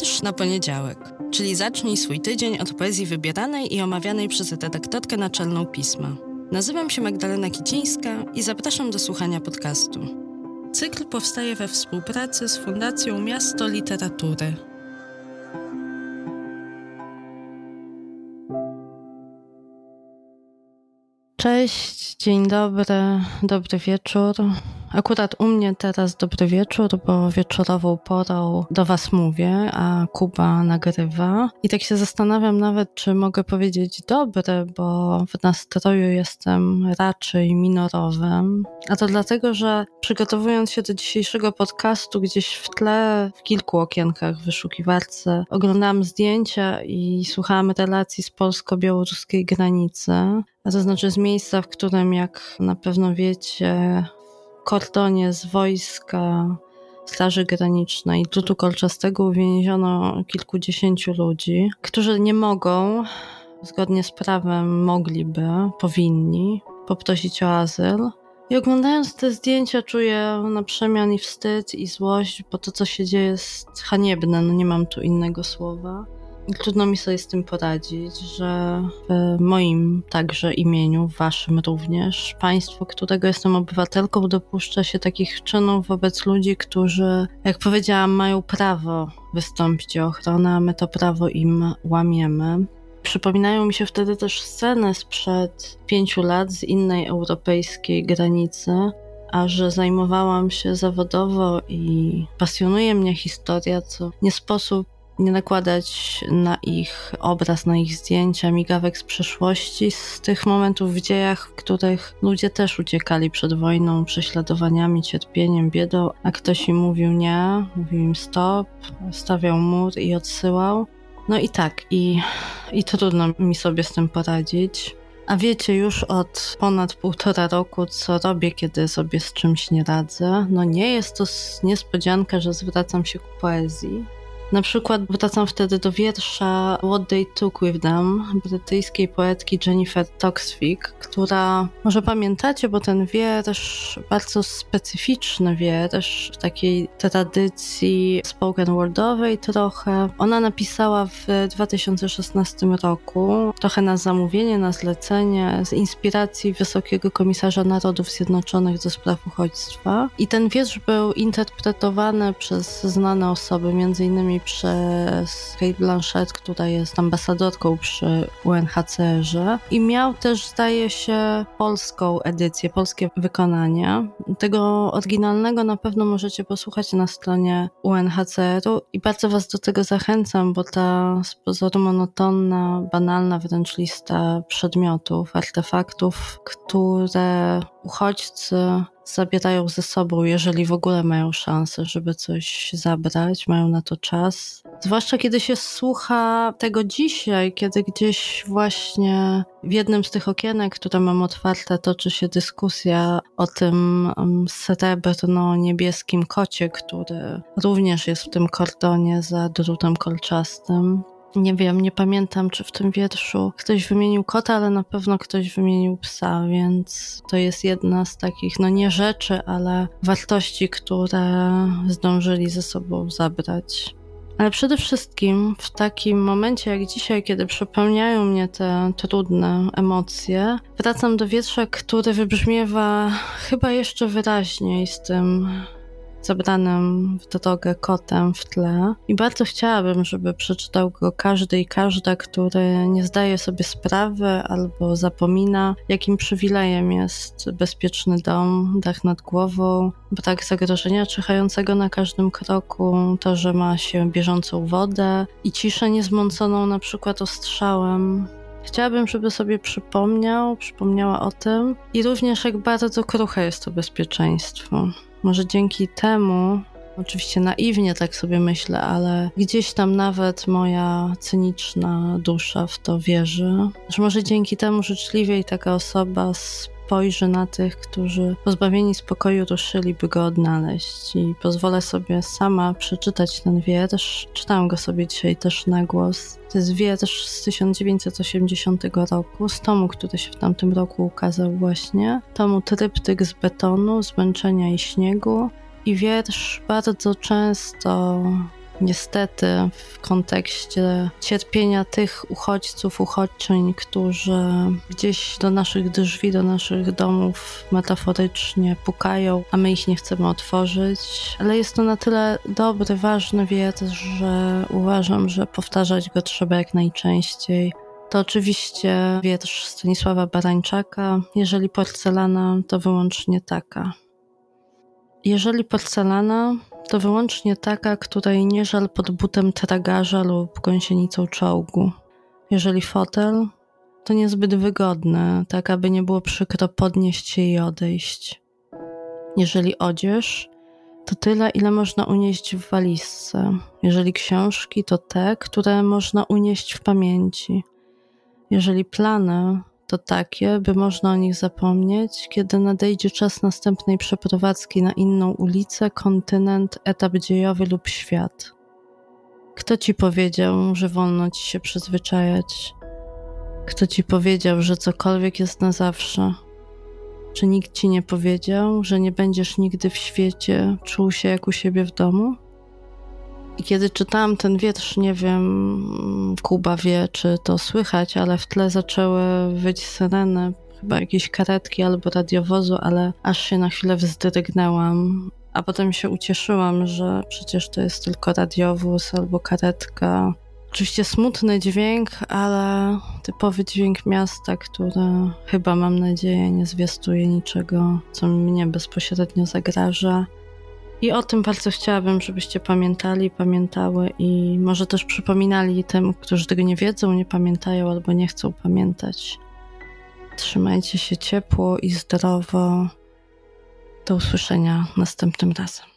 Wiersz na poniedziałek, czyli zacznij swój tydzień od poezji wybieranej i omawianej przez redaktorkę naczelną pisma. Nazywam się Magdalena Kicińska i zapraszam do słuchania podcastu. Cykl powstaje we współpracy z Fundacją Miasto Literatury. Cześć, dzień dobry, dobry wieczór. Akurat u mnie teraz dobry wieczór, bo wieczorową porą do Was mówię, a Kuba nagrywa. I tak się zastanawiam nawet, czy mogę powiedzieć dobry, bo w nastroju jestem raczej minorowym. A to dlatego, że przygotowując się do dzisiejszego podcastu, gdzieś w tle, w kilku okienkach wyszukiwarce, oglądałam zdjęcia i słuchałam relacji z polsko-białoruskiej granicy. A to znaczy z miejsca, w którym, jak na pewno wiecie, kordonie z wojska Straży Granicznej drutu kolczastego uwięziono kilkudziesięciu ludzi, którzy nie mogą, zgodnie z prawem mogliby, powinni poprosić o azyl. I oglądając te zdjęcia czuję na przemian i wstyd i złość, bo to co się dzieje jest haniebne, no nie mam tu innego słowa. Trudno mi sobie z tym poradzić, że w moim także imieniu, waszym również, państwo, którego jestem obywatelką, dopuszcza się takich czynów wobec ludzi, którzy, jak powiedziałam, mają prawo wystąpić o ochronę, a my to prawo im łamiemy. Przypominają mi się wtedy też sceny sprzed pięciu lat z innej europejskiej granicy, a że zajmowałam się zawodowo i pasjonuje mnie historia, co nie sposób nie nakładać na ich obraz, na ich zdjęcia, migawek z przeszłości, z tych momentów w dziejach, w których ludzie też uciekali przed wojną, prześladowaniami, cierpieniem, biedą, a ktoś im mówił nie, mówił im stop, stawiał mur i odsyłał. No i tak, i, i trudno mi sobie z tym poradzić. A wiecie już od ponad półtora roku, co robię, kiedy sobie z czymś nie radzę. No nie jest to niespodzianka, że zwracam się ku poezji. Na przykład wracam wtedy do wiersza What They Took With Them brytyjskiej poetki Jennifer Toxvig, która, może pamiętacie, bo ten wiersz, bardzo specyficzny wiersz takiej tradycji spoken wordowej trochę. Ona napisała w 2016 roku, trochę na zamówienie, na zlecenie, z inspiracji Wysokiego Komisarza Narodów Zjednoczonych do spraw uchodźstwa. I ten wiersz był interpretowany przez znane osoby, między innymi przez Kate Blanchett, która jest ambasadorką przy UNHCR-ze i miał też, zdaje się, polską edycję, polskie wykonanie. Tego oryginalnego na pewno możecie posłuchać na stronie UNHCR-u i bardzo Was do tego zachęcam, bo ta z pozoru monotonna, banalna wręcz lista przedmiotów, artefaktów, które uchodźcy zabierają ze sobą, jeżeli w ogóle mają szansę, żeby coś zabrać, mają na to czas. Zwłaszcza kiedy się słucha tego dzisiaj, kiedy gdzieś właśnie w jednym z tych okienek, które mam otwarte, toczy się dyskusja o tym um, srebrno-niebieskim kocie, który również jest w tym kordonie za drutem kolczastym. Nie wiem, nie pamiętam, czy w tym wierszu ktoś wymienił kota, ale na pewno ktoś wymienił psa, więc to jest jedna z takich, no nie rzeczy, ale wartości, które zdążyli ze sobą zabrać. Ale przede wszystkim w takim momencie jak dzisiaj, kiedy przepełniają mnie te trudne emocje, wracam do wiersza, który wybrzmiewa chyba jeszcze wyraźniej z tym zabranym w drogę kotem w tle. I bardzo chciałabym, żeby przeczytał go każdy i każda, który nie zdaje sobie sprawy albo zapomina, jakim przywilejem jest bezpieczny dom, dach nad głową, brak zagrożenia czyhającego na każdym kroku, to, że ma się bieżącą wodę i ciszę niezmąconą na przykład ostrzałem. Chciałabym, żeby sobie przypomniał, przypomniała o tym i również jak bardzo kruche jest to bezpieczeństwo. Może dzięki temu, oczywiście naiwnie tak sobie myślę, ale gdzieś tam nawet moja cyniczna dusza w to wierzy, że może dzięki temu życzliwiej taka osoba spojrzy na tych, którzy pozbawieni spokoju ruszyliby go odnaleźć. I pozwolę sobie sama przeczytać ten wiersz. Czytałam go sobie dzisiaj też na głos. To jest wiersz z 1980 roku, z tomu, który się w tamtym roku ukazał właśnie. Tomu Tryptyk z betonu, zmęczenia i śniegu. I wiersz bardzo często niestety w kontekście cierpienia tych uchodźców, uchodźczyń, którzy gdzieś do naszych drzwi, do naszych domów metaforycznie pukają, a my ich nie chcemy otworzyć. Ale jest to na tyle dobry, ważny wiersz, że uważam, że powtarzać go trzeba jak najczęściej. To oczywiście wiersz Stanisława Barańczaka. Jeżeli porcelana, to wyłącznie taka. Jeżeli porcelana, to wyłącznie taka, której nie żal pod butem tragarza lub gąsienicą czołgu. Jeżeli fotel, to niezbyt wygodne, tak aby nie było przykro podnieść się i odejść. Jeżeli odzież, to tyle, ile można unieść w walizce. Jeżeli książki, to te, które można unieść w pamięci. Jeżeli plany, to takie, by można o nich zapomnieć, kiedy nadejdzie czas następnej przeprowadzki na inną ulicę, kontynent, etap dziejowy lub świat. Kto ci powiedział, że wolno ci się przyzwyczajać? Kto ci powiedział, że cokolwiek jest na zawsze? Czy nikt ci nie powiedział, że nie będziesz nigdy w świecie czuł się jak u siebie w domu? I kiedy czytałam ten wiersz, nie wiem, Kuba wie, czy to słychać, ale w tle zaczęły wyć syreny, chyba jakieś karetki albo radiowozu, ale aż się na chwilę wzdrygnęłam. A potem się ucieszyłam, że przecież to jest tylko radiowóz albo karetka. Oczywiście smutny dźwięk, ale typowy dźwięk miasta, który chyba, mam nadzieję, nie zwiastuje niczego, co mnie bezpośrednio zagraża. I o tym bardzo chciałabym, żebyście pamiętali, pamiętały i może też przypominali tym, którzy tego nie wiedzą, nie pamiętają albo nie chcą pamiętać. Trzymajcie się ciepło i zdrowo. Do usłyszenia następnym razem.